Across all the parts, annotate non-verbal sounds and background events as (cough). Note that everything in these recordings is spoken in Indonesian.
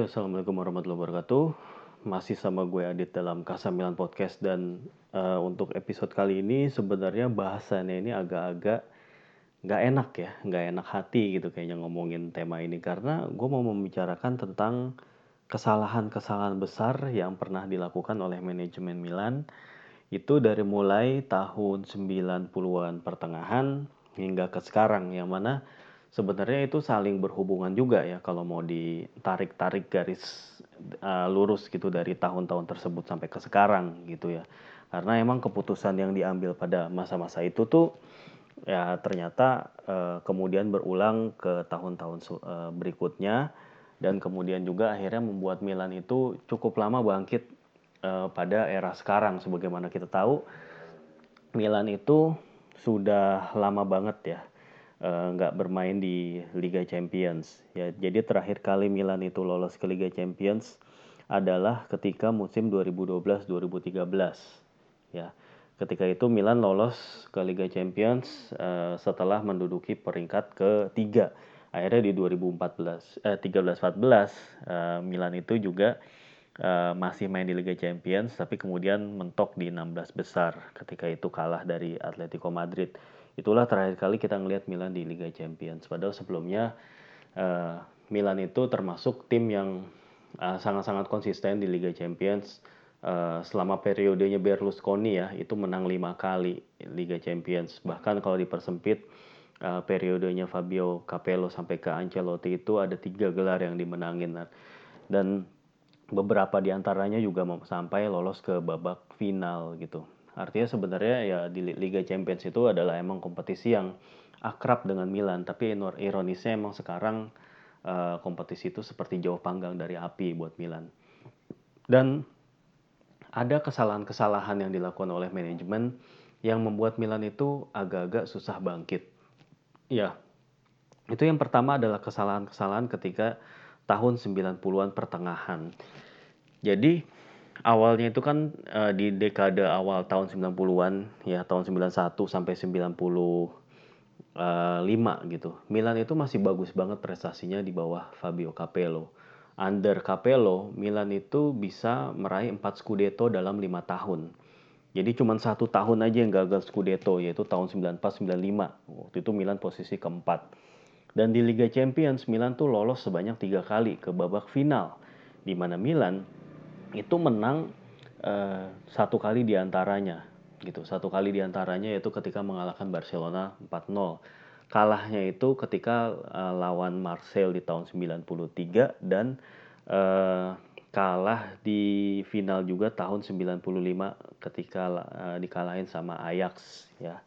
Yo, assalamualaikum warahmatullahi wabarakatuh. Masih sama gue Adit dalam Kasamilan Podcast dan uh, untuk episode kali ini sebenarnya bahasannya ini agak-agak nggak enak ya, nggak enak hati gitu kayaknya ngomongin tema ini karena gue mau membicarakan tentang kesalahan-kesalahan besar yang pernah dilakukan oleh manajemen Milan itu dari mulai tahun 90-an pertengahan hingga ke sekarang yang mana sebenarnya itu saling berhubungan juga ya kalau mau ditarik-tarik garis uh, lurus gitu dari tahun-tahun tersebut sampai ke sekarang gitu ya. Karena emang keputusan yang diambil pada masa-masa itu tuh ya ternyata uh, kemudian berulang ke tahun-tahun uh, berikutnya dan kemudian juga akhirnya membuat Milan itu cukup lama bangkit uh, pada era sekarang sebagaimana kita tahu Milan itu sudah lama banget ya nggak uh, bermain di Liga Champions. Ya, jadi terakhir kali Milan itu lolos ke Liga Champions adalah ketika musim 2012-2013. Ya, ketika itu Milan lolos ke Liga Champions uh, setelah menduduki peringkat ketiga. Akhirnya di 2014, eh, 13-14 uh, Milan itu juga uh, masih main di Liga Champions, tapi kemudian mentok di 16 besar ketika itu kalah dari Atletico Madrid itulah terakhir kali kita ngelihat Milan di Liga Champions. Padahal sebelumnya uh, Milan itu termasuk tim yang eh, sangat-sangat konsisten di Liga Champions. Uh, selama periodenya Berlusconi ya itu menang lima kali Liga Champions. Bahkan kalau dipersempit uh, periodenya Fabio Capello sampai ke Ancelotti itu ada tiga gelar yang dimenangin dan beberapa di antaranya juga sampai lolos ke babak final gitu. Artinya sebenarnya ya di Liga Champions itu adalah emang kompetisi yang akrab dengan Milan, tapi ironisnya emang sekarang uh, kompetisi itu seperti jauh panggang dari api buat Milan. Dan ada kesalahan-kesalahan yang dilakukan oleh manajemen yang membuat Milan itu agak-agak susah bangkit. Ya, itu yang pertama adalah kesalahan-kesalahan ketika tahun 90-an pertengahan. Jadi awalnya itu kan uh, di dekade awal tahun 90-an ya tahun 91 sampai 95 uh, gitu. Milan itu masih bagus banget prestasinya di bawah Fabio Capello. Under Capello, Milan itu bisa meraih 4 Scudetto dalam 5 tahun. Jadi cuma satu tahun aja yang gagal Scudetto yaitu tahun 94-95. Waktu itu Milan posisi keempat. Dan di Liga Champions Milan tuh lolos sebanyak tiga kali ke babak final di mana Milan itu menang uh, satu kali di antaranya gitu. Satu kali di antaranya yaitu ketika mengalahkan Barcelona 4-0 kalahnya itu ketika uh, lawan Marseille di tahun 93 dan uh, kalah di final juga tahun 95 ketika uh, dikalahin sama Ajax ya.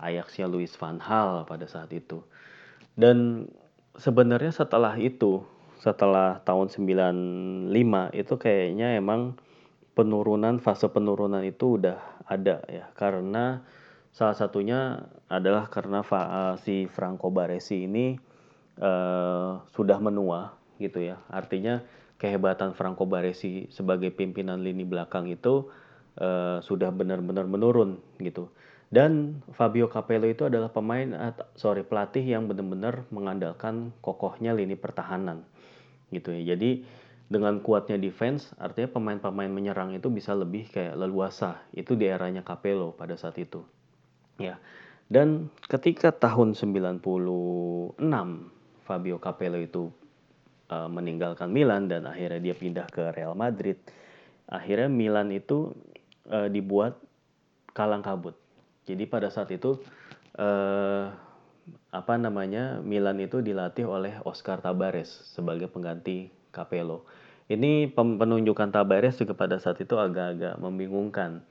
Ajaxnya Luis van Gaal pada saat itu. Dan sebenarnya setelah itu setelah tahun 95 itu kayaknya emang penurunan fase penurunan itu udah ada ya. Karena salah satunya adalah karena uh, si Franco Baresi ini uh, sudah menua gitu ya. Artinya kehebatan Franco Baresi sebagai pimpinan lini belakang itu uh, sudah benar-benar menurun gitu. Dan Fabio Capello itu adalah pemain sorry pelatih yang benar-benar mengandalkan kokohnya lini pertahanan gitu ya. Jadi dengan kuatnya defense artinya pemain-pemain menyerang itu bisa lebih kayak leluasa. Itu di eranya Capello pada saat itu. Ya. Dan ketika tahun 96 Fabio Capello itu uh, meninggalkan Milan dan akhirnya dia pindah ke Real Madrid. Akhirnya Milan itu uh, dibuat kalang kabut. Jadi pada saat itu uh, apa namanya Milan itu dilatih oleh Oscar Tabares sebagai pengganti Capello. Ini penunjukan Tabares juga pada saat itu agak-agak membingungkan.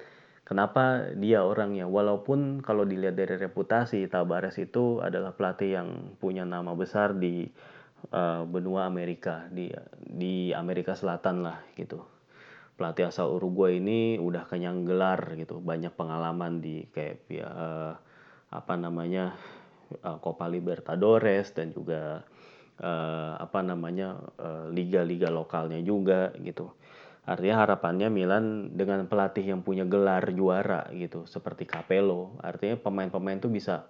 Kenapa dia orangnya? Walaupun kalau dilihat dari reputasi Tabares itu adalah pelatih yang punya nama besar di uh, benua Amerika di di Amerika Selatan lah gitu. Pelatih asal Uruguay ini udah kenyang gelar gitu, banyak pengalaman di kayak ya, uh, apa namanya uh, Copa Libertadores dan juga uh, apa namanya liga-liga uh, lokalnya juga gitu. Artinya harapannya Milan dengan pelatih yang punya gelar juara gitu seperti Capello, artinya pemain-pemain tuh bisa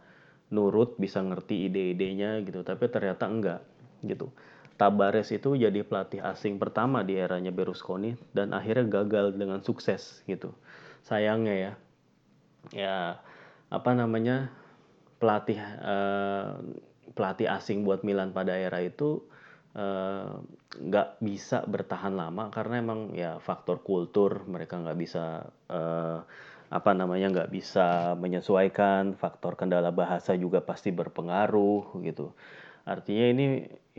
nurut, bisa ngerti ide-idenya gitu, tapi ternyata enggak gitu. Tabares itu jadi pelatih asing pertama di eranya Berlusconi dan akhirnya gagal dengan sukses gitu. Sayangnya ya. Ya apa namanya? Pelatih uh, pelatih asing buat Milan pada era itu eh, nggak uh, bisa bertahan lama karena emang ya faktor kultur. Mereka nggak bisa uh, apa namanya nggak bisa menyesuaikan. Faktor kendala bahasa juga pasti berpengaruh gitu. Artinya ini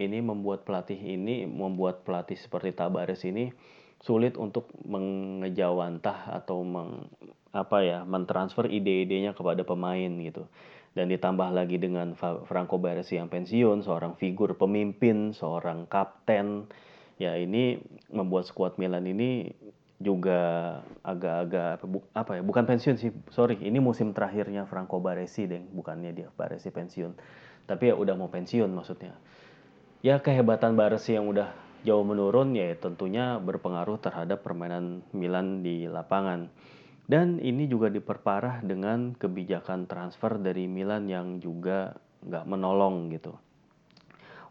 ini membuat pelatih ini membuat pelatih seperti Tabares ini sulit untuk mengejawantah atau meng, apa ya mentransfer ide-idenya kepada pemain gitu. Dan ditambah lagi dengan Franco Baresi yang pensiun seorang figur pemimpin seorang kapten. Ya ini membuat skuad Milan ini juga agak-agak apa ya bukan pensiun sih sorry ini musim terakhirnya Franco Baresi deh bukannya dia Baresi pensiun. Tapi ya udah mau pensiun maksudnya. Ya kehebatan Baresi yang udah jauh menurun ya tentunya berpengaruh terhadap permainan Milan di lapangan dan ini juga diperparah dengan kebijakan transfer dari Milan yang juga nggak menolong gitu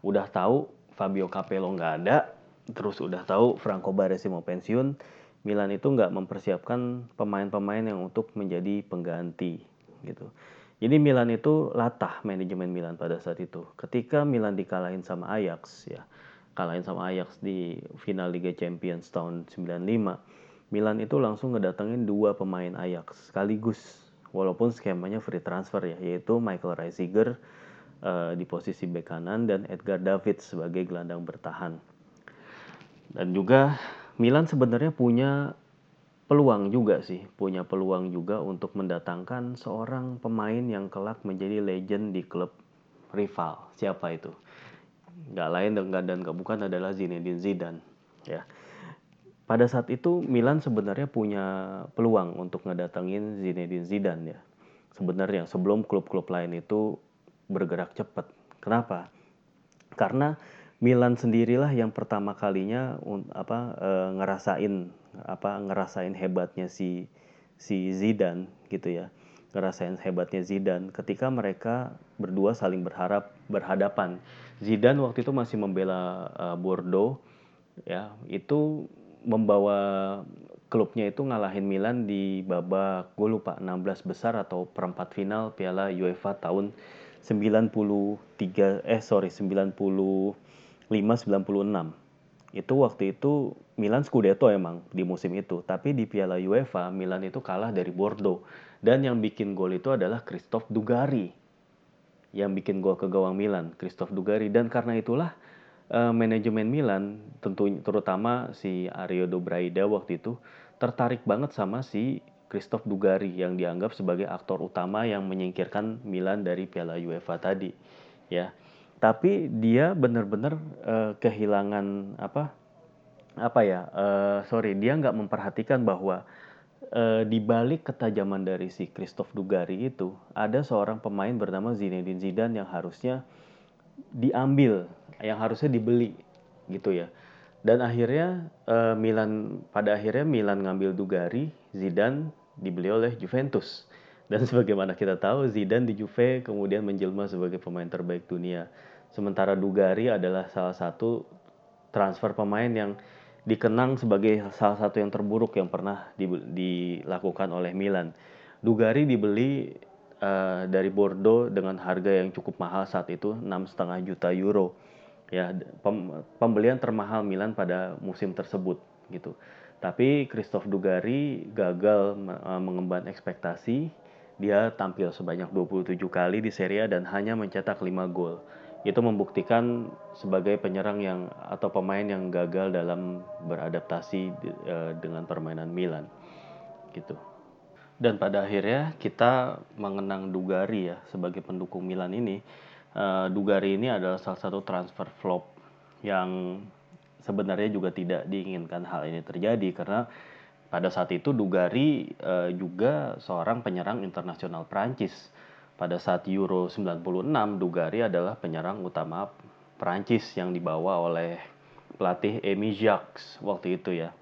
udah tahu Fabio Capello nggak ada terus udah tahu Franco Baresi mau pensiun Milan itu nggak mempersiapkan pemain-pemain yang untuk menjadi pengganti gitu. Jadi Milan itu latah manajemen Milan pada saat itu. Ketika Milan dikalahin sama Ajax ya, kalahin sama Ajax di final Liga Champions tahun 95, Milan itu langsung ngedatengin dua pemain Ajax sekaligus walaupun skemanya free transfer ya, yaitu Michael Reisiger uh, di posisi bek kanan dan Edgar David sebagai gelandang bertahan. Dan juga Milan sebenarnya punya peluang juga sih, punya peluang juga untuk mendatangkan seorang pemain yang kelak menjadi legend di klub rival. Siapa itu? Gak lain dan dan gak bukan adalah Zinedine Zidane. Ya. Pada saat itu Milan sebenarnya punya peluang untuk ngedatengin Zinedine Zidane ya. Sebenarnya sebelum klub-klub lain itu bergerak cepat. Kenapa? Karena Milan sendirilah yang pertama kalinya apa e, ngerasain apa ngerasain hebatnya si si Zidane gitu ya ngerasain hebatnya Zidane ketika mereka berdua saling berharap berhadapan Zidane waktu itu masih membela uh, Bordeaux ya itu membawa klubnya itu ngalahin Milan di babak gue lupa 16 besar atau perempat final Piala UEFA tahun 93 eh sorry 90 596. Itu waktu itu Milan Scudetto emang di musim itu, tapi di Piala UEFA Milan itu kalah dari Bordeaux dan yang bikin gol itu adalah Christophe Dugari. Yang bikin gol ke gawang Milan, Christophe Dugari dan karena itulah uh, manajemen Milan tentu terutama si Ario Dobraida waktu itu tertarik banget sama si Christophe Dugari yang dianggap sebagai aktor utama yang menyingkirkan Milan dari Piala UEFA tadi ya. Tapi dia benar-benar uh, kehilangan apa apa ya uh, sorry dia nggak memperhatikan bahwa uh, di balik ketajaman dari si Christophe Dugari itu ada seorang pemain bernama Zinedine Zidane yang harusnya diambil yang harusnya dibeli gitu ya. Dan akhirnya uh, Milan pada akhirnya Milan ngambil Dugari Zidane dibeli oleh Juventus. Dan (laughs) sebagaimana kita tahu Zidane di Juve kemudian menjelma sebagai pemain terbaik dunia. Sementara Dugari adalah salah satu transfer pemain yang dikenang sebagai salah satu yang terburuk yang pernah di, dilakukan oleh Milan. Dugari dibeli uh, dari Bordeaux dengan harga yang cukup mahal saat itu 6,5 juta euro. Ya, pem, pembelian termahal Milan pada musim tersebut gitu. Tapi Christophe Dugari gagal uh, mengemban ekspektasi. Dia tampil sebanyak 27 kali di Serie A dan hanya mencetak 5 gol itu membuktikan sebagai penyerang yang atau pemain yang gagal dalam beradaptasi uh, dengan permainan Milan gitu. Dan pada akhirnya kita mengenang Dugari ya sebagai pendukung Milan ini. Uh, Dugari ini adalah salah satu transfer flop yang sebenarnya juga tidak diinginkan hal ini terjadi karena pada saat itu Dugari uh, juga seorang penyerang internasional Prancis pada saat Euro 96 Dugari adalah penyerang utama Prancis yang dibawa oleh pelatih Emi Jacques waktu itu ya.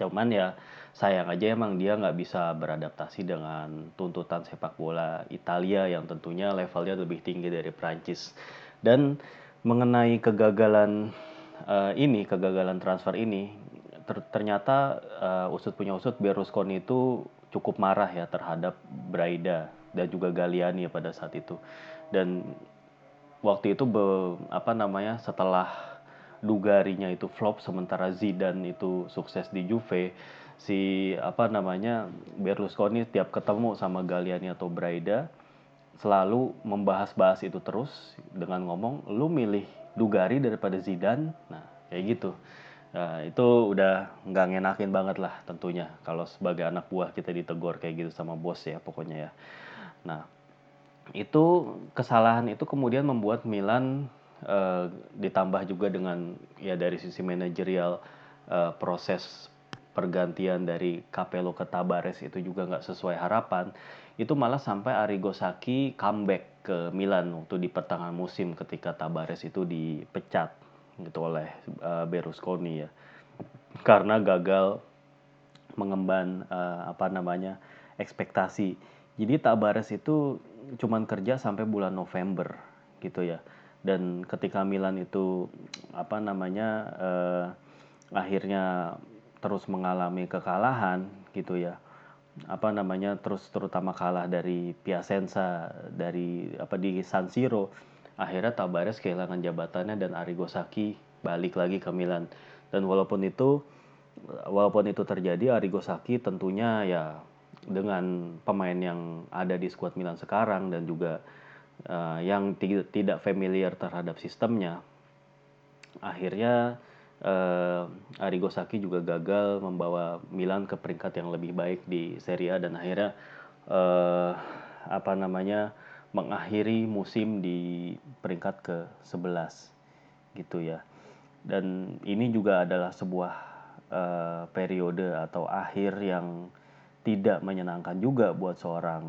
Cuman ya sayang aja emang dia nggak bisa beradaptasi dengan tuntutan sepak bola Italia yang tentunya levelnya lebih tinggi dari Prancis. Dan mengenai kegagalan uh, ini kegagalan transfer ini ter ternyata uh, usut punya usut Berlusconi itu cukup marah ya terhadap Braida dan juga Galliani ya pada saat itu dan waktu itu be, apa namanya setelah Dugarinya itu flop sementara Zidane itu sukses di Juve si apa namanya Berlusconi tiap ketemu sama Galliani atau Braida selalu membahas-bahas itu terus dengan ngomong lu milih Dugari daripada Zidane nah kayak gitu Nah, itu udah nggak ngenakin banget lah tentunya kalau sebagai anak buah kita ditegur kayak gitu sama bos ya pokoknya ya. Nah, itu kesalahan itu kemudian membuat Milan uh, ditambah juga dengan ya dari sisi manajerial uh, proses pergantian dari Capello ke Tabares itu juga nggak sesuai harapan. Itu malah sampai Arrigo Sacchi comeback ke Milan waktu di pertengahan musim ketika Tabares itu dipecat gitu oleh uh, Berlusconi ya karena gagal mengemban uh, apa namanya ekspektasi jadi Tabares itu cuman kerja sampai bulan November gitu ya dan ketika Milan itu apa namanya uh, akhirnya terus mengalami kekalahan gitu ya. Apa namanya terus terutama kalah dari Piacenza dari apa di San Siro. Akhirnya Tabares kehilangan jabatannya dan Arrigo Sacchi balik lagi ke Milan. Dan walaupun itu walaupun itu terjadi Arrigo Sacchi tentunya ya dengan pemain yang ada di skuad Milan sekarang dan juga uh, yang tidak familiar terhadap sistemnya akhirnya uh, Arrigo Sacchi juga gagal membawa Milan ke peringkat yang lebih baik di Serie A dan akhirnya uh, apa namanya mengakhiri musim di peringkat ke-11 gitu ya. Dan ini juga adalah sebuah uh, periode atau akhir yang tidak menyenangkan juga buat seorang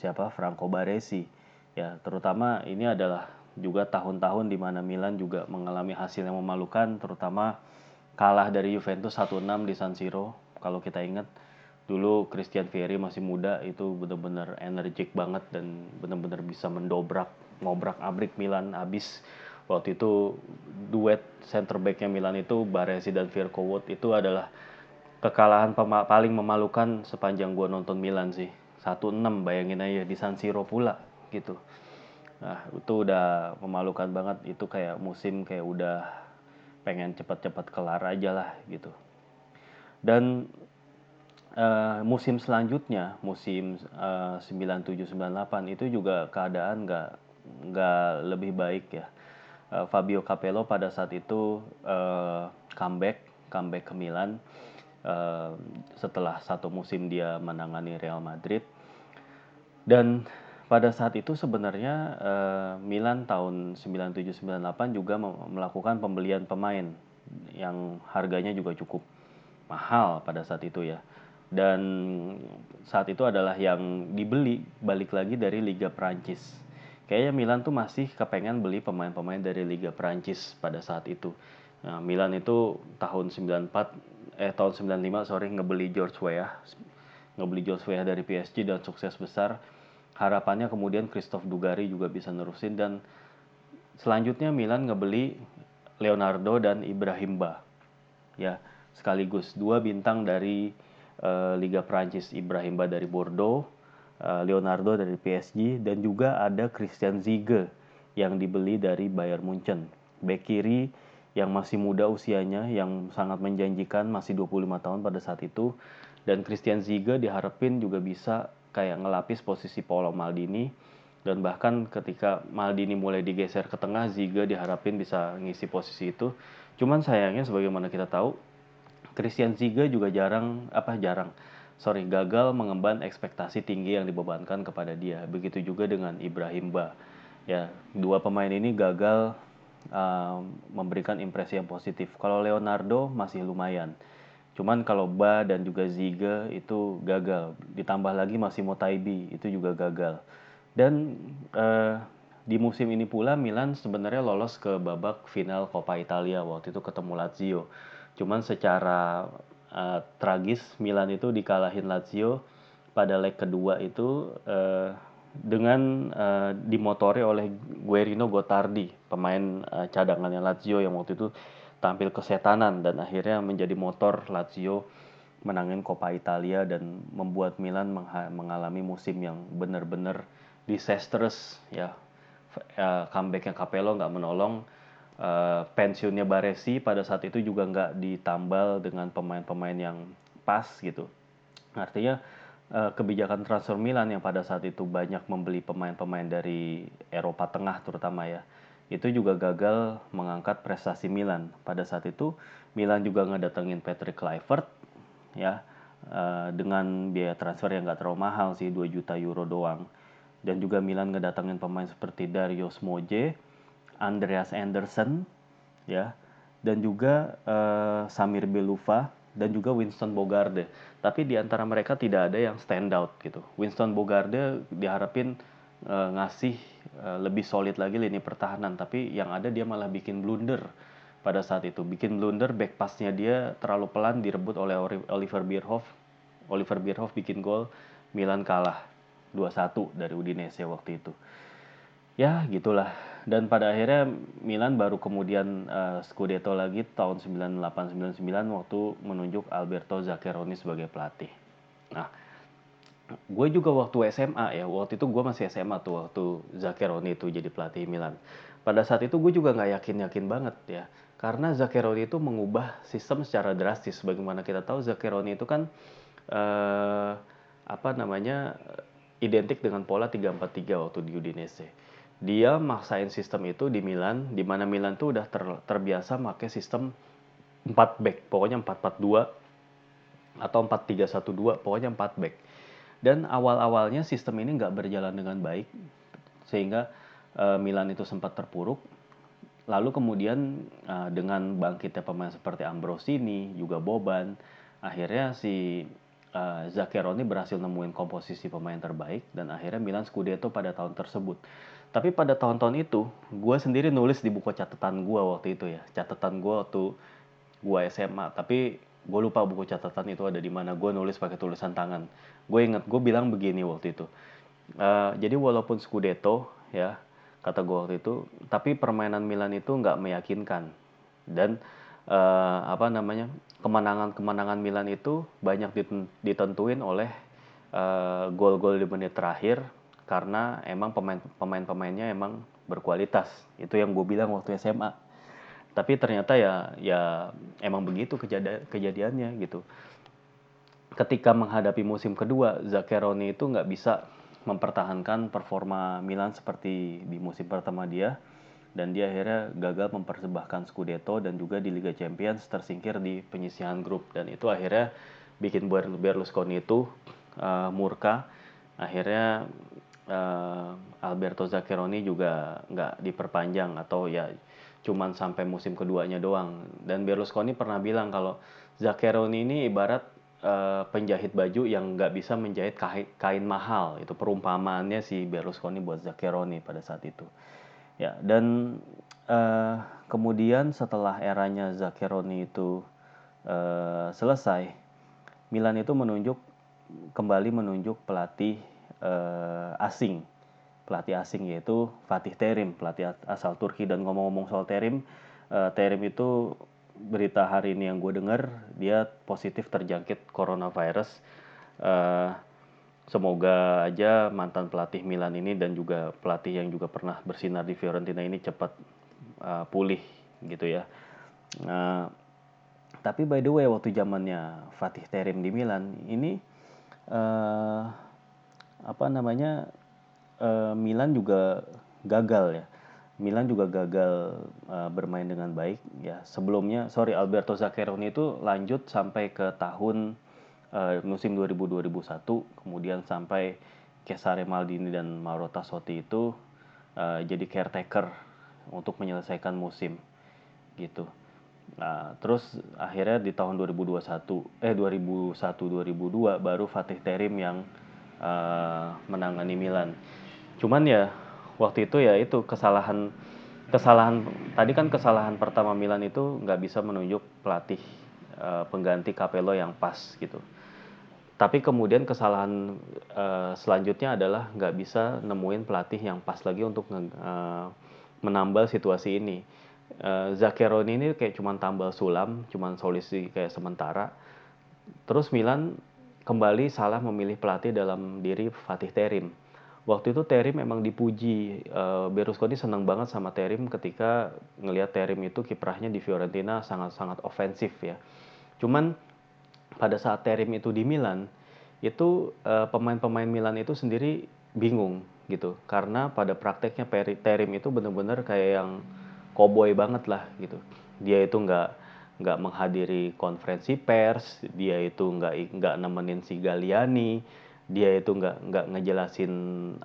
siapa Franco Baresi ya terutama ini adalah juga tahun-tahun di mana Milan juga mengalami hasil yang memalukan terutama kalah dari Juventus 1-6 di San Siro. Kalau kita ingat dulu Christian Vieri masih muda itu benar-benar energik banget dan benar-benar bisa mendobrak ngobrak abrik Milan abis waktu itu duet center backnya Milan itu Baresi dan Virko Wood itu adalah kekalahan paling memalukan sepanjang gua nonton Milan sih. 1-6 bayangin aja di San Siro pula gitu nah itu udah memalukan banget. Itu kayak musim kayak udah pengen cepat-cepat kelar aja lah gitu. Dan uh, musim selanjutnya musim uh, 9798 itu juga keadaan nggak nggak lebih baik ya. Uh, Fabio Capello pada saat itu uh, comeback comeback ke Milan. Uh, setelah satu musim dia menangani Real Madrid. Dan pada saat itu sebenarnya uh, Milan tahun 9798 juga melakukan pembelian pemain yang harganya juga cukup mahal pada saat itu ya dan saat itu adalah yang dibeli balik lagi dari Liga Prancis. Kayaknya Milan tuh masih kepengen beli pemain-pemain dari Liga Prancis pada saat itu. Nah, Milan itu tahun 94 eh tahun 95 sorry ngebeli George Weah ngebeli George Weah dari PSG dan sukses besar. Harapannya kemudian Christophe Dugari juga bisa nerusin dan selanjutnya Milan ngebeli Leonardo dan Ibrahimba. Ya, sekaligus dua bintang dari uh, Liga Prancis Ibrahim Ba dari Bordeaux, uh, Leonardo dari PSG dan juga ada Christian Ziege yang dibeli dari Bayern Munchen. Bek kiri yang masih muda usianya yang sangat menjanjikan masih 25 tahun pada saat itu dan Christian Ziege diharapin juga bisa kayak ngelapis posisi Paolo Maldini dan bahkan ketika Maldini mulai digeser ke tengah Ziege diharapin bisa ngisi posisi itu cuman sayangnya sebagaimana kita tahu Christian Ziga juga jarang apa jarang sorry gagal mengemban ekspektasi tinggi yang dibebankan kepada dia. Begitu juga dengan Ibrahim Ba. Ya, dua pemain ini gagal uh, memberikan impresi yang positif. Kalau Leonardo masih lumayan. Cuman kalau Ba dan juga Ziga itu gagal. Ditambah lagi masih Motaibi itu juga gagal. Dan uh, di musim ini pula Milan sebenarnya lolos ke babak final Coppa Italia waktu itu ketemu Lazio Cuman secara uh, tragis Milan itu dikalahin Lazio pada leg kedua itu uh, dengan uh, dimotori oleh Guerino Gottardi, pemain uh, cadangannya Lazio yang waktu itu tampil kesetanan dan akhirnya menjadi motor Lazio menangin Coppa Italia dan membuat Milan mengalami musim yang benar-benar disastrous ya. Uh, comebacknya Capello nggak menolong uh, pensiunnya Baresi pada saat itu juga nggak ditambal dengan pemain-pemain yang pas gitu. Artinya uh, kebijakan transfer Milan yang pada saat itu banyak membeli pemain-pemain dari Eropa Tengah terutama ya itu juga gagal mengangkat prestasi Milan pada saat itu Milan juga ngedatengin Patrick Kluivert ya uh, dengan biaya transfer yang nggak terlalu mahal sih 2 juta euro doang dan juga Milan ngedatengin pemain seperti Dario Smoje, Andreas Anderson ya dan juga uh, Samir Belufa dan juga Winston Bogarde. Tapi di antara mereka tidak ada yang stand out gitu. Winston Bogarde diharapin uh, ngasih uh, lebih solid lagi lini pertahanan, tapi yang ada dia malah bikin blunder pada saat itu. Bikin blunder back passnya dia terlalu pelan direbut oleh Oliver Bierhoff. Oliver Bierhoff bikin gol, Milan kalah 2-1 dari Udinese waktu itu. Ya, gitulah. Dan pada akhirnya Milan baru kemudian uh, Scudetto lagi tahun 98-99 waktu menunjuk Alberto Zaccheroni sebagai pelatih. Nah, gue juga waktu SMA ya, waktu itu gue masih SMA tuh waktu Zaccheroni itu jadi pelatih Milan. Pada saat itu gue juga nggak yakin-yakin banget ya karena Zaccheroni itu mengubah sistem secara drastis. Bagaimana kita tahu Zaccheroni itu kan uh, apa namanya identik dengan pola 3-4-3 waktu di Udinese. Dia maksain sistem itu di Milan, di mana Milan tuh udah ter, terbiasa pakai sistem 4 back, pokoknya 4-4-2 atau 4-3-1-2, pokoknya 4 back. Dan awal-awalnya sistem ini nggak berjalan dengan baik, sehingga uh, Milan itu sempat terpuruk Lalu kemudian uh, dengan bangkitnya pemain seperti Ambrosini, juga Boban, akhirnya si uh, Zaccheroni berhasil nemuin komposisi pemain terbaik dan akhirnya Milan Scudetto pada tahun tersebut. Tapi pada tahun-tahun itu, gue sendiri nulis di buku catatan gue waktu itu ya, catatan gue waktu gue SMA. Tapi gue lupa buku catatan itu ada di mana. Gue nulis pakai tulisan tangan. Gue inget, gue bilang begini waktu itu. Uh, jadi walaupun Scudetto ya kata gue waktu itu tapi permainan Milan itu nggak meyakinkan. Dan uh, apa namanya kemenangan-kemenangan Milan itu banyak ditentuin oleh uh, gol-gol di menit terakhir karena emang pemain pemain-pemainnya emang berkualitas. Itu yang gue bilang waktu SMA tapi ternyata ya ya emang begitu kejadian kejadiannya gitu ketika menghadapi musim kedua Zaccheroni itu nggak bisa mempertahankan performa Milan seperti di musim pertama dia. Dan dia akhirnya gagal mempersembahkan Scudetto dan juga di Liga Champions tersingkir di penyisihan grup. Dan itu akhirnya bikin Berlusconi itu uh, murka. Akhirnya uh, Alberto Zaccheroni juga nggak diperpanjang atau ya cuman sampai musim keduanya doang. Dan Berlusconi pernah bilang kalau Zaccheroni ini ibarat uh, penjahit baju yang nggak bisa menjahit kain, kain mahal. Itu perumpamaannya si Berlusconi buat Zaccheroni pada saat itu. Ya dan uh, kemudian setelah eranya Zaccheroni itu uh, selesai Milan itu menunjuk kembali menunjuk pelatih uh, asing. Pelatih asing yaitu Fatih Terim pelatih asal Turki. Dan ngomong-ngomong soal Terim uh, Terim itu berita hari ini yang gue dengar dia positif terjangkit coronavirus. Uh, semoga aja mantan pelatih Milan ini dan juga pelatih yang juga pernah bersinar di Fiorentina ini cepat uh, pulih gitu ya. Uh, tapi by the way waktu zamannya Fatih Terim di Milan ini uh, apa namanya uh, Milan juga gagal ya Milan juga gagal uh, bermain dengan baik ya. Sebelumnya sorry Alberto Zaccheroni itu lanjut sampai ke tahun uh, musim 2000-2001 kemudian sampai Cesare Maldini dan Mauro Tassotti itu uh, jadi caretaker untuk menyelesaikan musim gitu. Nah terus akhirnya di tahun 2021 eh 2001 2002 baru Fatih Terim yang uh, menangani Milan. Cuman ya waktu itu ya itu kesalahan kesalahan tadi kan kesalahan pertama Milan itu nggak bisa menunjuk pelatih uh, pengganti Capello yang pas gitu. Tapi kemudian kesalahan uh, selanjutnya adalah nggak bisa nemuin pelatih yang pas lagi untuk uh, menambal situasi ini. uh, Zaccheroni ini kayak cuman tambal sulam, cuman solusi kayak sementara. Terus Milan kembali salah memilih pelatih dalam diri Fatih Terim. Waktu itu Terim memang dipuji, uh, Berlusconi senang banget sama Terim ketika ngelihat Terim itu kiprahnya di Fiorentina sangat-sangat ofensif ya. Cuman pada saat Terim itu di Milan, itu uh, pemain-pemain Milan itu sendiri bingung gitu karena pada prakteknya Terim itu benar-benar kayak yang koboi banget lah gitu dia itu nggak nggak menghadiri konferensi pers dia itu nggak nggak nemenin si Galiani dia itu nggak nggak ngejelasin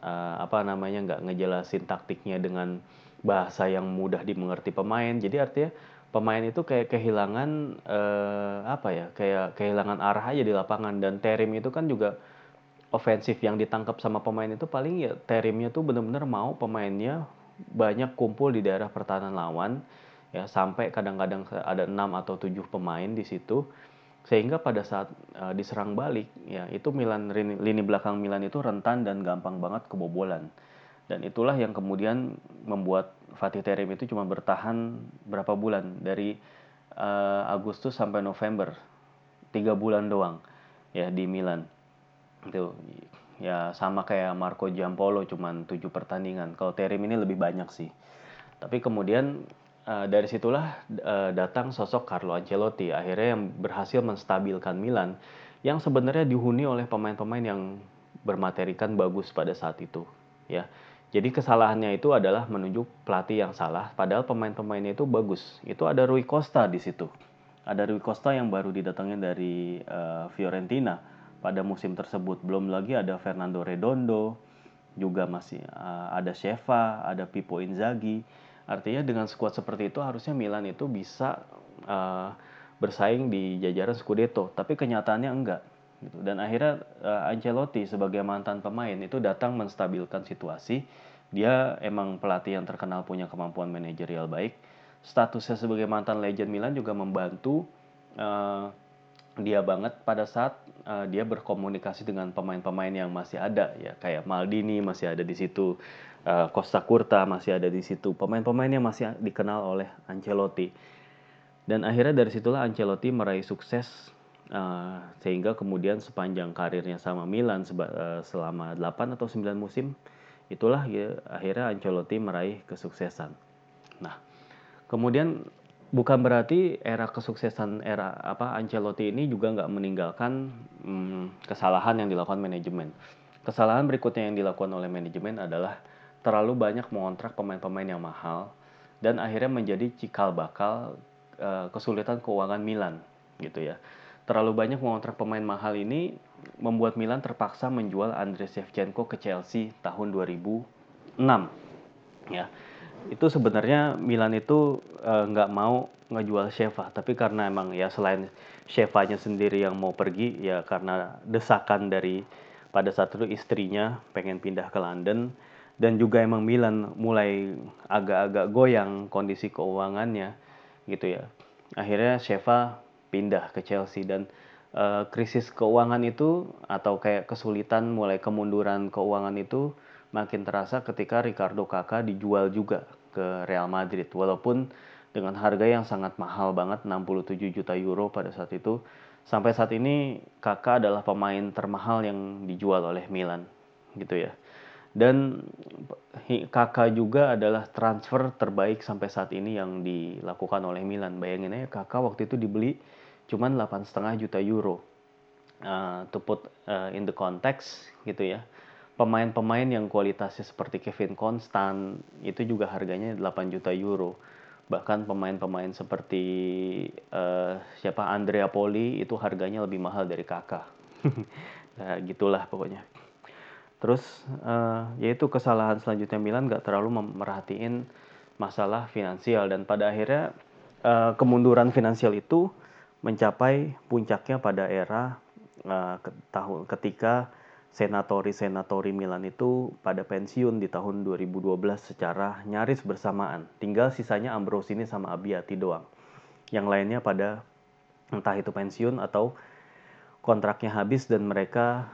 uh, apa namanya nggak ngejelasin taktiknya dengan bahasa yang mudah dimengerti pemain. Jadi artinya pemain itu kayak kehilangan uh, apa ya kayak kehilangan arah aja di lapangan. Dan Terim itu kan juga ofensif yang ditangkap sama pemain itu paling ya Terimnya tuh bener-bener mau pemainnya banyak kumpul di daerah pertahanan lawan. Ya sampai kadang-kadang ada enam atau tujuh pemain di situ sehingga pada saat uh, diserang balik ya itu Milan lini, lini belakang Milan itu rentan dan gampang banget kebobolan. Dan itulah yang kemudian membuat Fatih Terim itu cuma bertahan berapa bulan dari uh, Agustus sampai November. Tiga bulan doang ya di Milan. Itu ya sama kayak Marco Giampolo cuman tujuh pertandingan. Kalau Terim ini lebih banyak sih. Tapi kemudian uh, dari situlah uh, datang sosok Carlo Ancelotti akhirnya yang berhasil menstabilkan Milan yang sebenarnya dihuni oleh pemain-pemain yang bermaterikan bagus pada saat itu ya jadi kesalahannya itu adalah menunjuk pelatih yang salah padahal pemain-pemainnya itu bagus itu ada Rui Costa di situ ada Rui Costa yang baru didatangin dari uh, Fiorentina pada musim tersebut. Belum lagi ada Fernando Redondo, juga masih uh, ada Sheva, ada Pipo Inzaghi. Artinya dengan skuad seperti itu harusnya Milan itu bisa uh, bersaing di jajaran Scudetto, tapi kenyataannya enggak. Gitu. Dan akhirnya uh, Ancelotti sebagai mantan pemain itu datang menstabilkan situasi. Dia emang pelatih yang terkenal punya kemampuan manajerial baik. Statusnya sebagai mantan legend Milan juga membantu uh, dia banget pada saat uh, dia berkomunikasi dengan pemain-pemain yang masih ada ya kayak Maldini masih ada di situ, uh, Costa Curta masih ada di situ, pemain-pemain yang masih dikenal oleh Ancelotti. Dan akhirnya dari situlah Ancelotti meraih sukses uh, sehingga kemudian sepanjang karirnya sama Milan seba, uh, selama 8 atau 9 musim itulah ya akhirnya Ancelotti meraih kesuksesan. Nah, kemudian bukan berarti era kesuksesan era apa Ancelotti ini juga nggak meninggalkan hmm, kesalahan yang dilakukan manajemen. Kesalahan berikutnya yang dilakukan oleh manajemen adalah terlalu banyak mengontrak pemain-pemain yang mahal dan akhirnya menjadi cikal bakal uh, kesulitan keuangan Milan gitu ya. Terlalu banyak mengontrak pemain mahal ini membuat Milan terpaksa menjual Andriy Shevchenko ke Chelsea tahun 2006 ya itu sebenarnya Milan itu eh, nggak uh, mau ngejual Sheva tapi karena emang ya selain Shevanya sendiri yang mau pergi ya karena desakan dari pada saat itu istrinya pengen pindah ke London dan juga emang Milan mulai agak-agak goyang kondisi keuangannya gitu ya. Akhirnya Sheva pindah ke Chelsea dan uh, krisis keuangan itu atau kayak kesulitan mulai kemunduran keuangan itu makin terasa ketika Ricardo Kakak dijual juga ke Real Madrid. Walaupun dengan harga yang sangat mahal banget 67 juta euro pada saat itu sampai saat ini Kakak adalah pemain termahal yang dijual oleh Milan gitu ya dan Kakak juga adalah transfer terbaik sampai saat ini yang dilakukan oleh Milan bayangin aja Kakak waktu itu dibeli cuman 8,5 juta euro uh, to put uh, in the context gitu ya pemain-pemain yang kualitasnya seperti Kevin Constant itu juga harganya 8 juta euro. Bahkan pemain-pemain seperti uh, siapa Andrea Poli itu harganya lebih mahal dari Kakak. (laughs) nah, gitulah pokoknya. Terus uh, yaitu kesalahan selanjutnya Milan gak terlalu merhatiin masalah finansial dan pada akhirnya uh, kemunduran finansial itu mencapai puncaknya pada era uh, tahun ketika senatori-senatori Milan itu pada pensiun di tahun 2012 secara nyaris bersamaan. Tinggal sisanya Ambrosini sama Abiati doang. Yang lainnya pada entah itu pensiun atau kontraknya habis dan mereka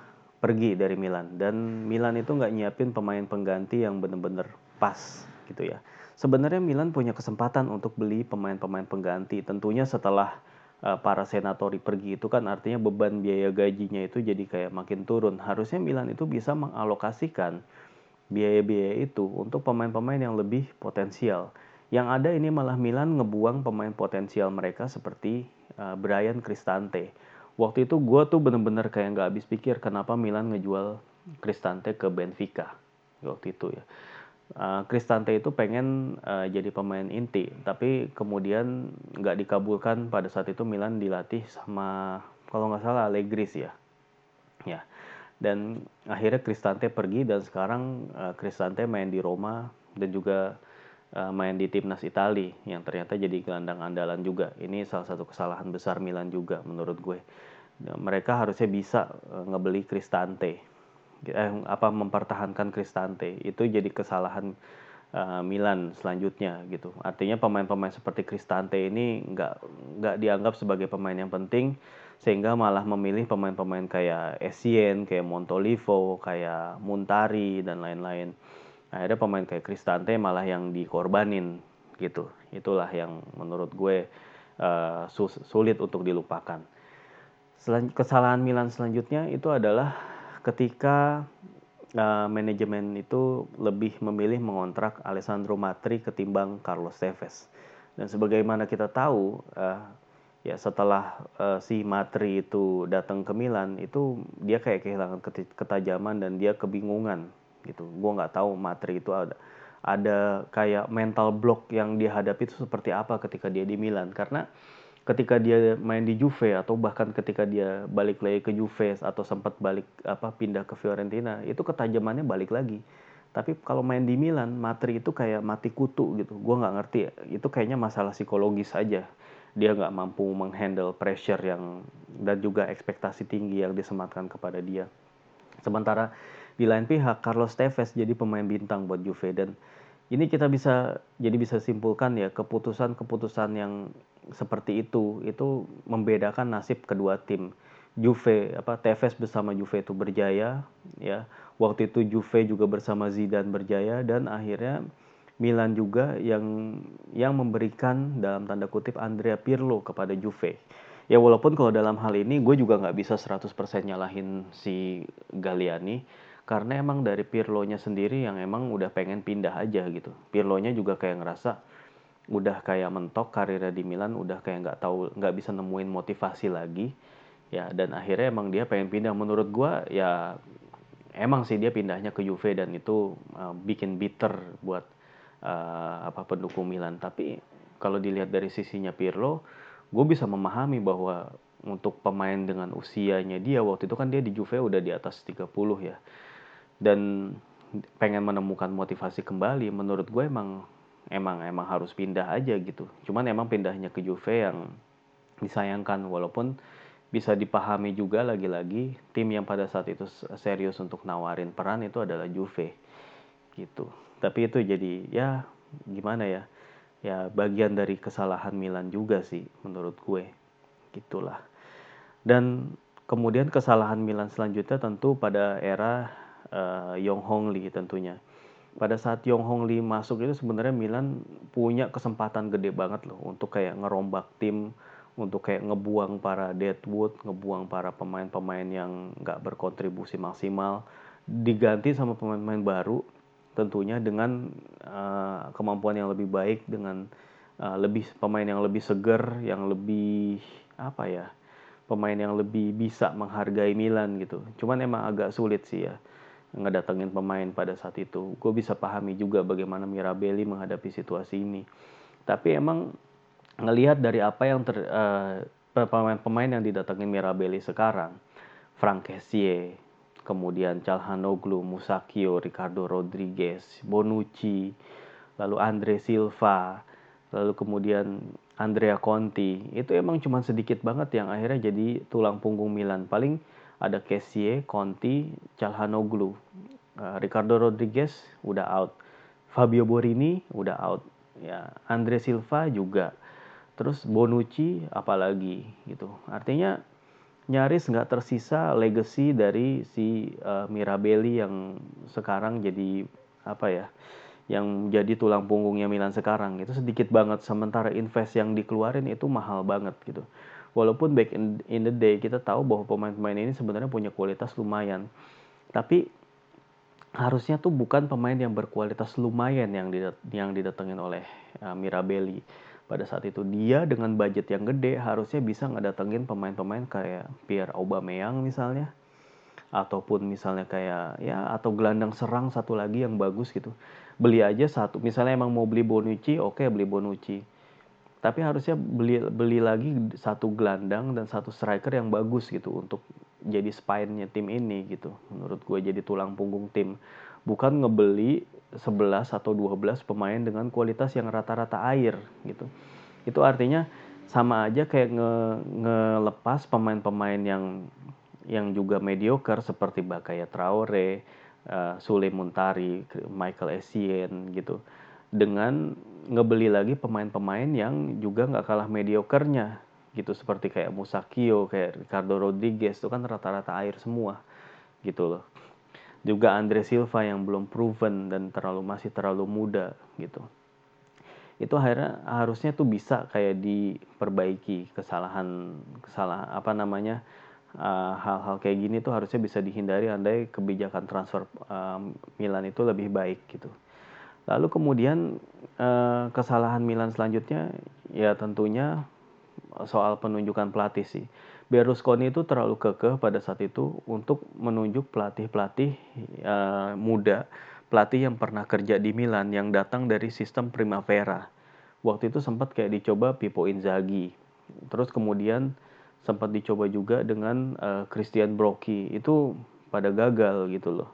pergi dari Milan. Dan Milan itu nggak nyiapin pemain pengganti yang bener-bener pas gitu ya. sebenarnya Milan punya kesempatan untuk beli pemain-pemain pengganti. Tentunya setelah uh, para senatori pergi itu kan artinya beban biaya gajinya itu jadi kayak makin turun. Harusnya Milan itu bisa mengalokasikan biaya-biaya itu untuk pemain-pemain yang lebih potensial. Yang ada ini malah Milan ngebuang pemain potensial mereka seperti uh, Brian Cristante. Waktu itu gue tuh bener-bener kayak nggak habis pikir kenapa Milan ngejual Cristante ke Benfica waktu itu ya. Uh, Cristante itu pengen uh, jadi pemain inti, tapi kemudian nggak dikabulkan pada saat itu Milan dilatih sama kalau nggak salah Allegri ya. Ya. Dan akhirnya Cristante pergi dan sekarang uh, Cristante main di Roma dan juga uh, main di timnas Italia yang ternyata jadi gelandang andalan juga. Ini salah satu kesalahan besar Milan juga menurut gue. Mereka harusnya bisa uh, ngebeli Cristante eh, apa mempertahankan Cristante itu jadi kesalahan uh, Milan selanjutnya gitu. Artinya pemain-pemain seperti Cristante ini nggak nggak dianggap sebagai pemain yang penting sehingga malah memilih pemain-pemain kayak Essien, kayak Montolivo, kayak Muntari dan lain-lain. Akhirnya pemain kayak Cristante malah yang dikorbanin gitu. Itulah yang menurut gue uh, sulit untuk dilupakan. Selan kesalahan Milan selanjutnya itu adalah ketika uh, manajemen itu lebih memilih mengontrak Alessandro Matri ketimbang Carlos Tevez. Dan sebagaimana kita tahu, uh, ya setelah uh, si Matri itu datang ke Milan, itu dia kayak kehilangan ketajaman dan dia kebingungan gitu. Gue nggak tahu Matri itu ada ada kayak mental block yang dihadapi itu seperti apa ketika dia di Milan karena ketika dia main di Juve atau bahkan ketika dia balik lagi ke Juve atau sempat balik apa pindah ke Fiorentina itu ketajamannya balik lagi tapi kalau main di Milan Matri itu kayak mati kutu gitu gue nggak ngerti ya. itu kayaknya masalah psikologis saja dia nggak mampu menghandle pressure yang dan juga ekspektasi tinggi yang disematkan kepada dia sementara di lain pihak Carlos Tevez jadi pemain bintang buat Juve dan ini kita bisa jadi bisa simpulkan ya keputusan-keputusan yang seperti itu itu membedakan nasib kedua tim. Juve apa Tevez bersama Juve itu berjaya ya. Waktu itu Juve juga bersama Zidane berjaya dan akhirnya Milan juga yang yang memberikan dalam tanda kutip Andrea Pirlo kepada Juve. Ya walaupun kalau dalam hal ini gue juga nggak bisa 100% nyalahin si Galliani karena emang dari Pirlo-nya sendiri yang emang udah pengen pindah aja gitu. Pirlo-nya juga kayak ngerasa udah kayak mentok karirnya di Milan, udah kayak nggak tahu nggak bisa nemuin motivasi lagi. Ya dan akhirnya emang dia pengen pindah. Menurut gua ya emang sih dia pindahnya ke Juve dan itu uh, bikin bitter buat uh, apa pendukung Milan. Tapi kalau dilihat dari sisinya Pirlo, gue bisa memahami bahwa untuk pemain dengan usianya dia waktu itu kan dia di Juve udah di atas 30 ya dan pengen menemukan motivasi kembali menurut gue emang emang emang harus pindah aja gitu. Cuman emang pindahnya ke Juve yang disayangkan walaupun bisa dipahami juga lagi-lagi tim yang pada saat itu serius untuk nawarin peran itu adalah Juve gitu. Tapi itu jadi ya gimana ya ya bagian dari kesalahan Milan juga sih menurut gue gitulah. Dan kemudian kesalahan Milan selanjutnya tentu pada era uh, Yong Hong Lee tentunya. Pada saat Yong Hong Lee masuk itu sebenarnya Milan punya kesempatan gede banget loh untuk kayak ngerombak tim, untuk kayak ngebuang para Deadwood, ngebuang para pemain-pemain yang nggak berkontribusi maksimal, diganti sama pemain-pemain baru tentunya dengan uh, kemampuan yang lebih baik dengan uh, lebih pemain yang lebih seger, yang lebih apa ya, pemain yang lebih bisa menghargai Milan gitu. Cuman emang agak sulit sih ya ngedatengin pemain pada saat itu. Gue bisa pahami juga bagaimana Mirabelli menghadapi situasi ini. Tapi emang ngelihat dari apa yang ter uh, pemain-pemain yang didatengin Mirabelli sekarang, Frank Kessie, kemudian Calhanoglu, Musakio, Ricardo Rodriguez, Bonucci, lalu Andre Silva, lalu kemudian Andrea Conti, itu emang cuma sedikit banget yang akhirnya jadi tulang punggung Milan. Paling ada Kessie, Conti, Calhanoglu, uh, Ricardo Rodriguez udah out, Fabio Borini udah out, ya Andre Silva juga, terus Bonucci apalagi gitu. Artinya nyaris nggak tersisa legacy dari si uh, Mirabelli yang sekarang jadi apa ya yang jadi tulang punggungnya Milan sekarang. Itu sedikit banget sementara invest yang dikeluarin itu mahal banget gitu walaupun back in, in the day kita tahu bahwa pemain-pemain ini sebenarnya punya kualitas lumayan. Tapi harusnya tuh bukan pemain yang berkualitas lumayan yang didat yang didatengin oleh uh, Mirabelli. Pada saat itu dia dengan budget yang gede harusnya bisa ngedatengin pemain-pemain kayak Pierre Aubameyang misalnya. Ataupun misalnya kayak ya atau gelandang serang satu lagi yang bagus gitu. Beli aja satu misalnya emang mau beli Bonucci oke okay, beli Bonucci tapi harusnya beli beli lagi satu gelandang dan satu striker yang bagus gitu untuk jadi spine-nya tim ini gitu. Menurut gue jadi tulang punggung tim. Bukan ngebeli 11 atau 12 pemain dengan kualitas yang rata-rata air gitu. Itu artinya sama aja kayak nge ngelepas pemain-pemain yang yang juga mediocre seperti Bakaya Traore uh, Sule Muntari, Michael Essien gitu. Dengan ngebeli lagi pemain-pemain yang juga nggak kalah mediokernya gitu seperti kayak Musakio, kayak Ricardo Rodriguez itu kan rata-rata air semua gitu loh. Juga Andre Silva yang belum proven dan terlalu masih terlalu muda gitu. Itu akhirnya harusnya tuh bisa kayak diperbaiki kesalahan kesalahan apa namanya Eh, hal-hal uh, kayak gini tuh harusnya bisa dihindari andai kebijakan transfer uh, Milan itu lebih baik gitu. Lalu kemudian uh, kesalahan Milan selanjutnya ya tentunya soal penunjukan pelatih sih. Berlusconi itu terlalu kekeh pada saat itu untuk menunjuk pelatih-pelatih uh, muda, pelatih yang pernah kerja di Milan yang datang dari sistem Primavera. Waktu itu sempat kayak dicoba Pippo Inzaghi. Terus kemudian sempat dicoba juga dengan uh, Christian Brocchi itu pada gagal gitu loh.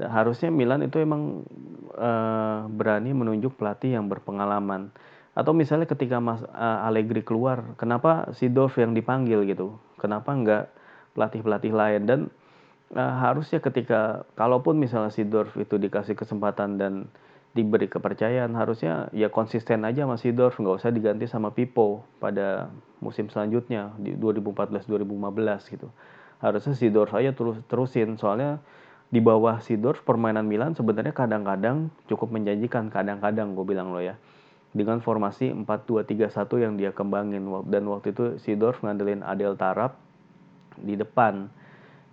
Harusnya Milan itu emang uh, berani menunjuk pelatih yang berpengalaman. Atau misalnya ketika Mas uh, Allegri keluar, kenapa Sidorf yang dipanggil gitu? Kenapa enggak pelatih-pelatih lain? Dan uh, harusnya ketika kalaupun misalnya Sidorf itu dikasih kesempatan dan diberi kepercayaan harusnya ya konsisten aja sama Sidorf nggak usah diganti sama Pipo pada musim selanjutnya di 2014-2015 gitu harusnya Sidorf aja terus terusin soalnya di bawah Sidorf permainan Milan sebenarnya kadang-kadang cukup menjanjikan kadang-kadang gue bilang lo ya. Dengan formasi 4-2-3-1 yang dia kembangin. Dan waktu itu Sidorf ngandelin Adel Tarap di depan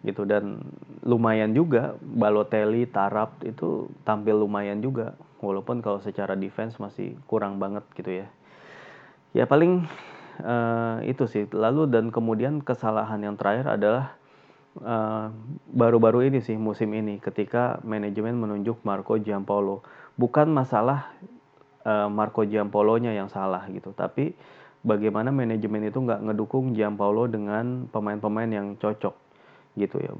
gitu. Dan lumayan juga Balotelli, Tarap itu tampil lumayan juga. Walaupun kalau secara defense masih kurang banget gitu ya. Ya paling uh, itu sih. Lalu dan kemudian kesalahan yang terakhir adalah baru-baru uh, ini sih musim ini ketika manajemen menunjuk Marco Giampolo bukan masalah uh, Marco Giampolonya yang salah gitu tapi bagaimana manajemen itu nggak ngedukung Giampolo dengan pemain-pemain yang cocok gitu ya.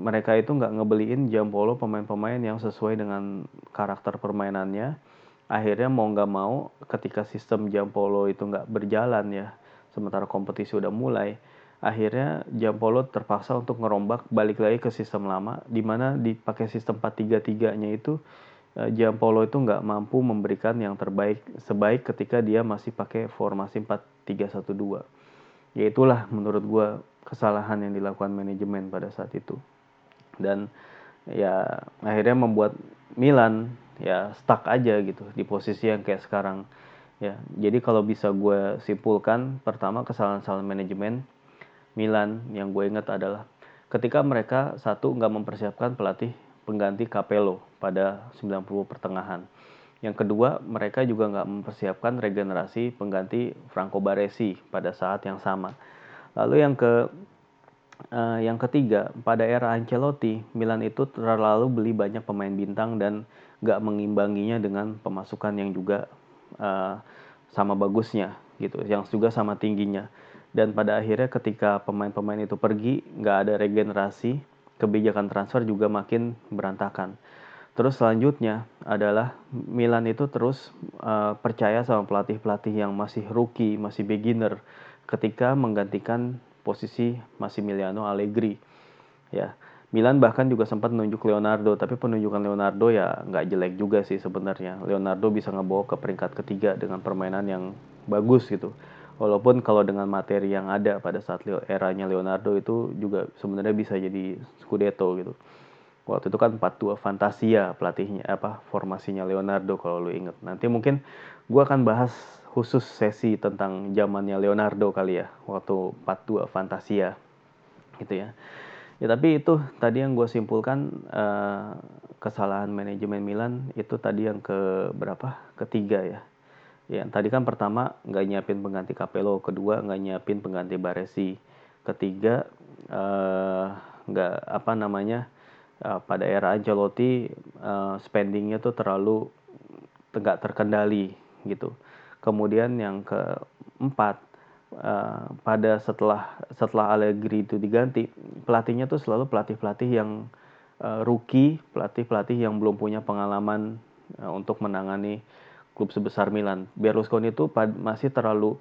Mereka itu nggak ngebeliin Jampolo pemain-pemain yang sesuai dengan karakter permainannya. Akhirnya mau nggak mau ketika sistem Jampolo itu nggak berjalan ya sementara kompetisi udah mulai akhirnya Jampolo terpaksa untuk ngerombak balik lagi ke sistem lama di mana dipakai sistem 4-3-3 nya itu eh, Jampolo itu nggak mampu memberikan yang terbaik sebaik ketika dia masih pakai formasi 4-3-1-2 ya itulah menurut gue kesalahan yang dilakukan manajemen pada saat itu. Dan ya akhirnya membuat Milan ya stuck aja gitu di posisi yang kayak sekarang. Ya jadi kalau bisa gue simpulkan pertama kesalahan-kesalahan manajemen Milan yang gue ingat adalah ketika mereka satu nggak mempersiapkan pelatih pengganti Capello pada 90 pertengahan yang kedua mereka juga nggak mempersiapkan regenerasi pengganti Franco Baresi pada saat yang sama Lalu yang ke uh, yang ketiga, pada era Ancelotti, Milan itu terlalu beli banyak pemain bintang dan gak mengimbanginya dengan pemasukan yang juga uh, sama bagusnya gitu, yang juga sama tingginya. Dan pada akhirnya ketika pemain-pemain itu pergi, nggak ada regenerasi, kebijakan transfer juga makin berantakan. Terus selanjutnya adalah Milan itu terus uh, percaya sama pelatih-pelatih yang masih rookie, masih beginner ketika menggantikan posisi Massimiliano Allegri. Ya, Milan bahkan juga sempat menunjuk Leonardo, tapi penunjukan Leonardo ya nggak jelek juga sih sebenarnya. Leonardo bisa ngebawa ke peringkat ketiga dengan permainan yang bagus gitu. Walaupun kalau dengan materi yang ada pada saat eranya Leonardo itu juga sebenarnya bisa jadi Scudetto gitu. waktu itu kan 4-2 Fantasia pelatihnya apa formasinya Leonardo kalau lu inget nanti mungkin gue akan bahas khusus sesi tentang zamannya Leonardo kali ya waktu 4-2 Fantasia gitu ya. Ya tapi itu tadi yang gue simpulkan uh, kesalahan manajemen Milan itu tadi yang ke berapa? Ketiga ya ya tadi kan pertama nggak nyiapin pengganti Capello kedua nggak nyiapin pengganti Baresi ketiga uh, nggak apa namanya uh, pada era Ancelotti uh, spendingnya tuh terlalu nggak terkendali gitu. Kemudian yang keempat uh, pada setelah setelah Allegri itu diganti pelatihnya tuh selalu pelatih pelatih yang uh, rookie pelatih pelatih yang belum punya pengalaman uh, untuk menangani klub sebesar Milan. Berlusconi itu masih terlalu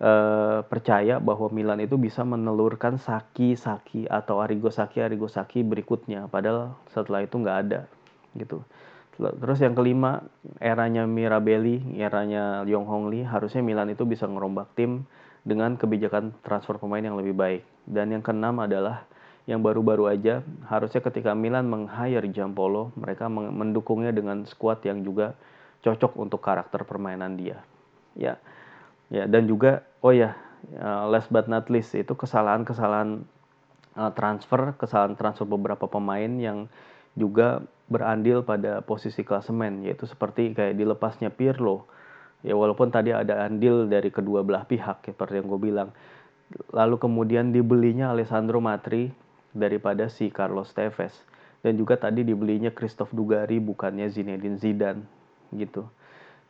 uh, percaya bahwa Milan itu bisa menelurkan Saki-Saki atau Arrigo Saki Arrigo Saki berikutnya. Padahal setelah itu nggak ada gitu. Terus yang kelima, eranya Mirabelli, eranya Yong Hong Lee, harusnya Milan itu bisa ngerombak tim dengan kebijakan transfer pemain yang lebih baik. Dan yang keenam adalah yang baru-baru aja, harusnya ketika Milan meng-hire Giampolo, mereka mendukungnya dengan squad yang juga cocok untuk karakter permainan dia. Ya. Ya, dan juga oh ya, uh, last but not least itu kesalahan-kesalahan uh, transfer, kesalahan transfer beberapa pemain yang juga berandil pada posisi klasemen yaitu seperti kayak dilepasnya Pirlo. Ya walaupun tadi ada andil dari kedua belah pihak seperti yang gue bilang. Lalu kemudian dibelinya Alessandro Matri daripada si Carlos Tevez dan juga tadi dibelinya Christophe Dugari bukannya Zinedine Zidane gitu.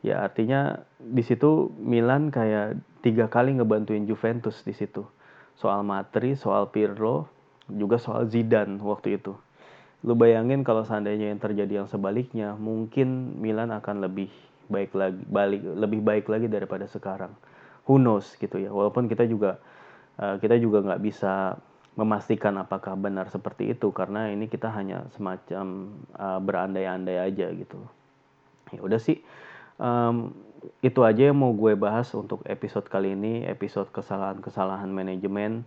Ya artinya di situ Milan kayak tiga kali ngebantuin Juventus di situ. Soal Matri soal Pirlo juga soal Zidane waktu itu. Lu bayangin kalau seandainya yang terjadi yang sebaliknya mungkin Milan akan lebih baik lagi balik lebih baik lagi daripada sekarang. Who knows gitu ya. Walaupun kita juga uh, kita juga nggak bisa memastikan apakah benar seperti itu karena ini kita hanya semacam uh, berandai-andai aja gitu ya udah sih um, itu aja yang mau gue bahas untuk episode kali ini episode kesalahan-kesalahan manajemen.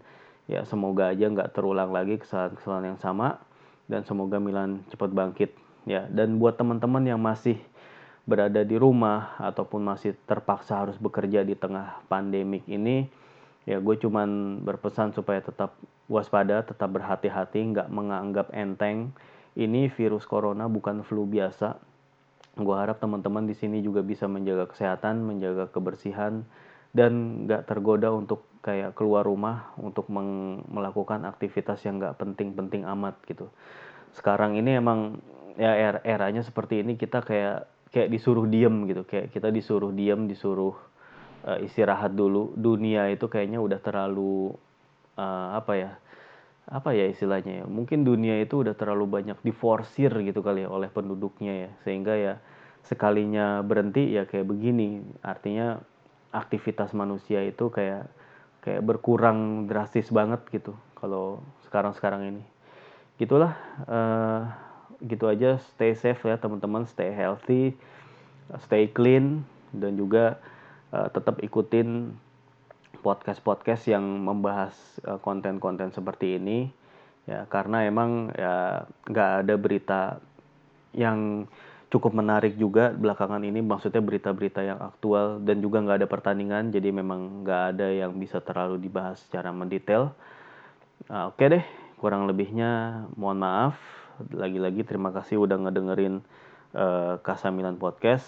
Ya semoga aja nggak terulang lagi kesalahan-kesalahan yang sama dan semoga Milan cepat bangkit. Ya dan buat teman-teman yang masih berada di rumah ataupun masih terpaksa harus bekerja di tengah pandemik ini ya gue cuman berpesan supaya tetap waspada tetap berhati-hati nggak menganggap enteng. Ini virus corona bukan flu biasa gue harap teman-teman di sini juga bisa menjaga kesehatan, menjaga kebersihan, dan nggak tergoda untuk kayak keluar rumah untuk melakukan aktivitas yang nggak penting-penting amat gitu. Sekarang ini emang ya er eranya seperti ini kita kayak kayak disuruh diem gitu, kayak kita disuruh diem, disuruh uh, istirahat dulu. Dunia itu kayaknya udah terlalu uh, apa ya? Apa ya istilahnya ya mungkin dunia itu udah terlalu banyak diforsir gitu kali ya oleh penduduknya ya. Sehingga ya sekalinya berhenti ya kayak begini. Artinya aktivitas manusia itu kayak kayak berkurang drastis banget gitu kalau sekarang-sekarang ini. Gitulah uh, gitu aja. Stay safe ya teman-teman. Stay healthy stay clean dan juga uh, tetap ikutin podcast-podcast yang membahas eh, konten-konten seperti ini. Ya karena emang ya nggak ada berita yang cukup menarik juga belakangan ini. Maksudnya berita-berita yang aktual dan juga nggak ada pertandingan. Jadi memang nggak ada yang bisa terlalu dibahas secara mendetail. Uh, oke okay deh kurang lebihnya mohon maaf. Lagi-lagi terima kasih udah ngedengerin uh, Kasamilan Podcast.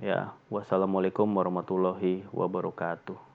Ya wassalamualaikum warahmatullahi wabarakatuh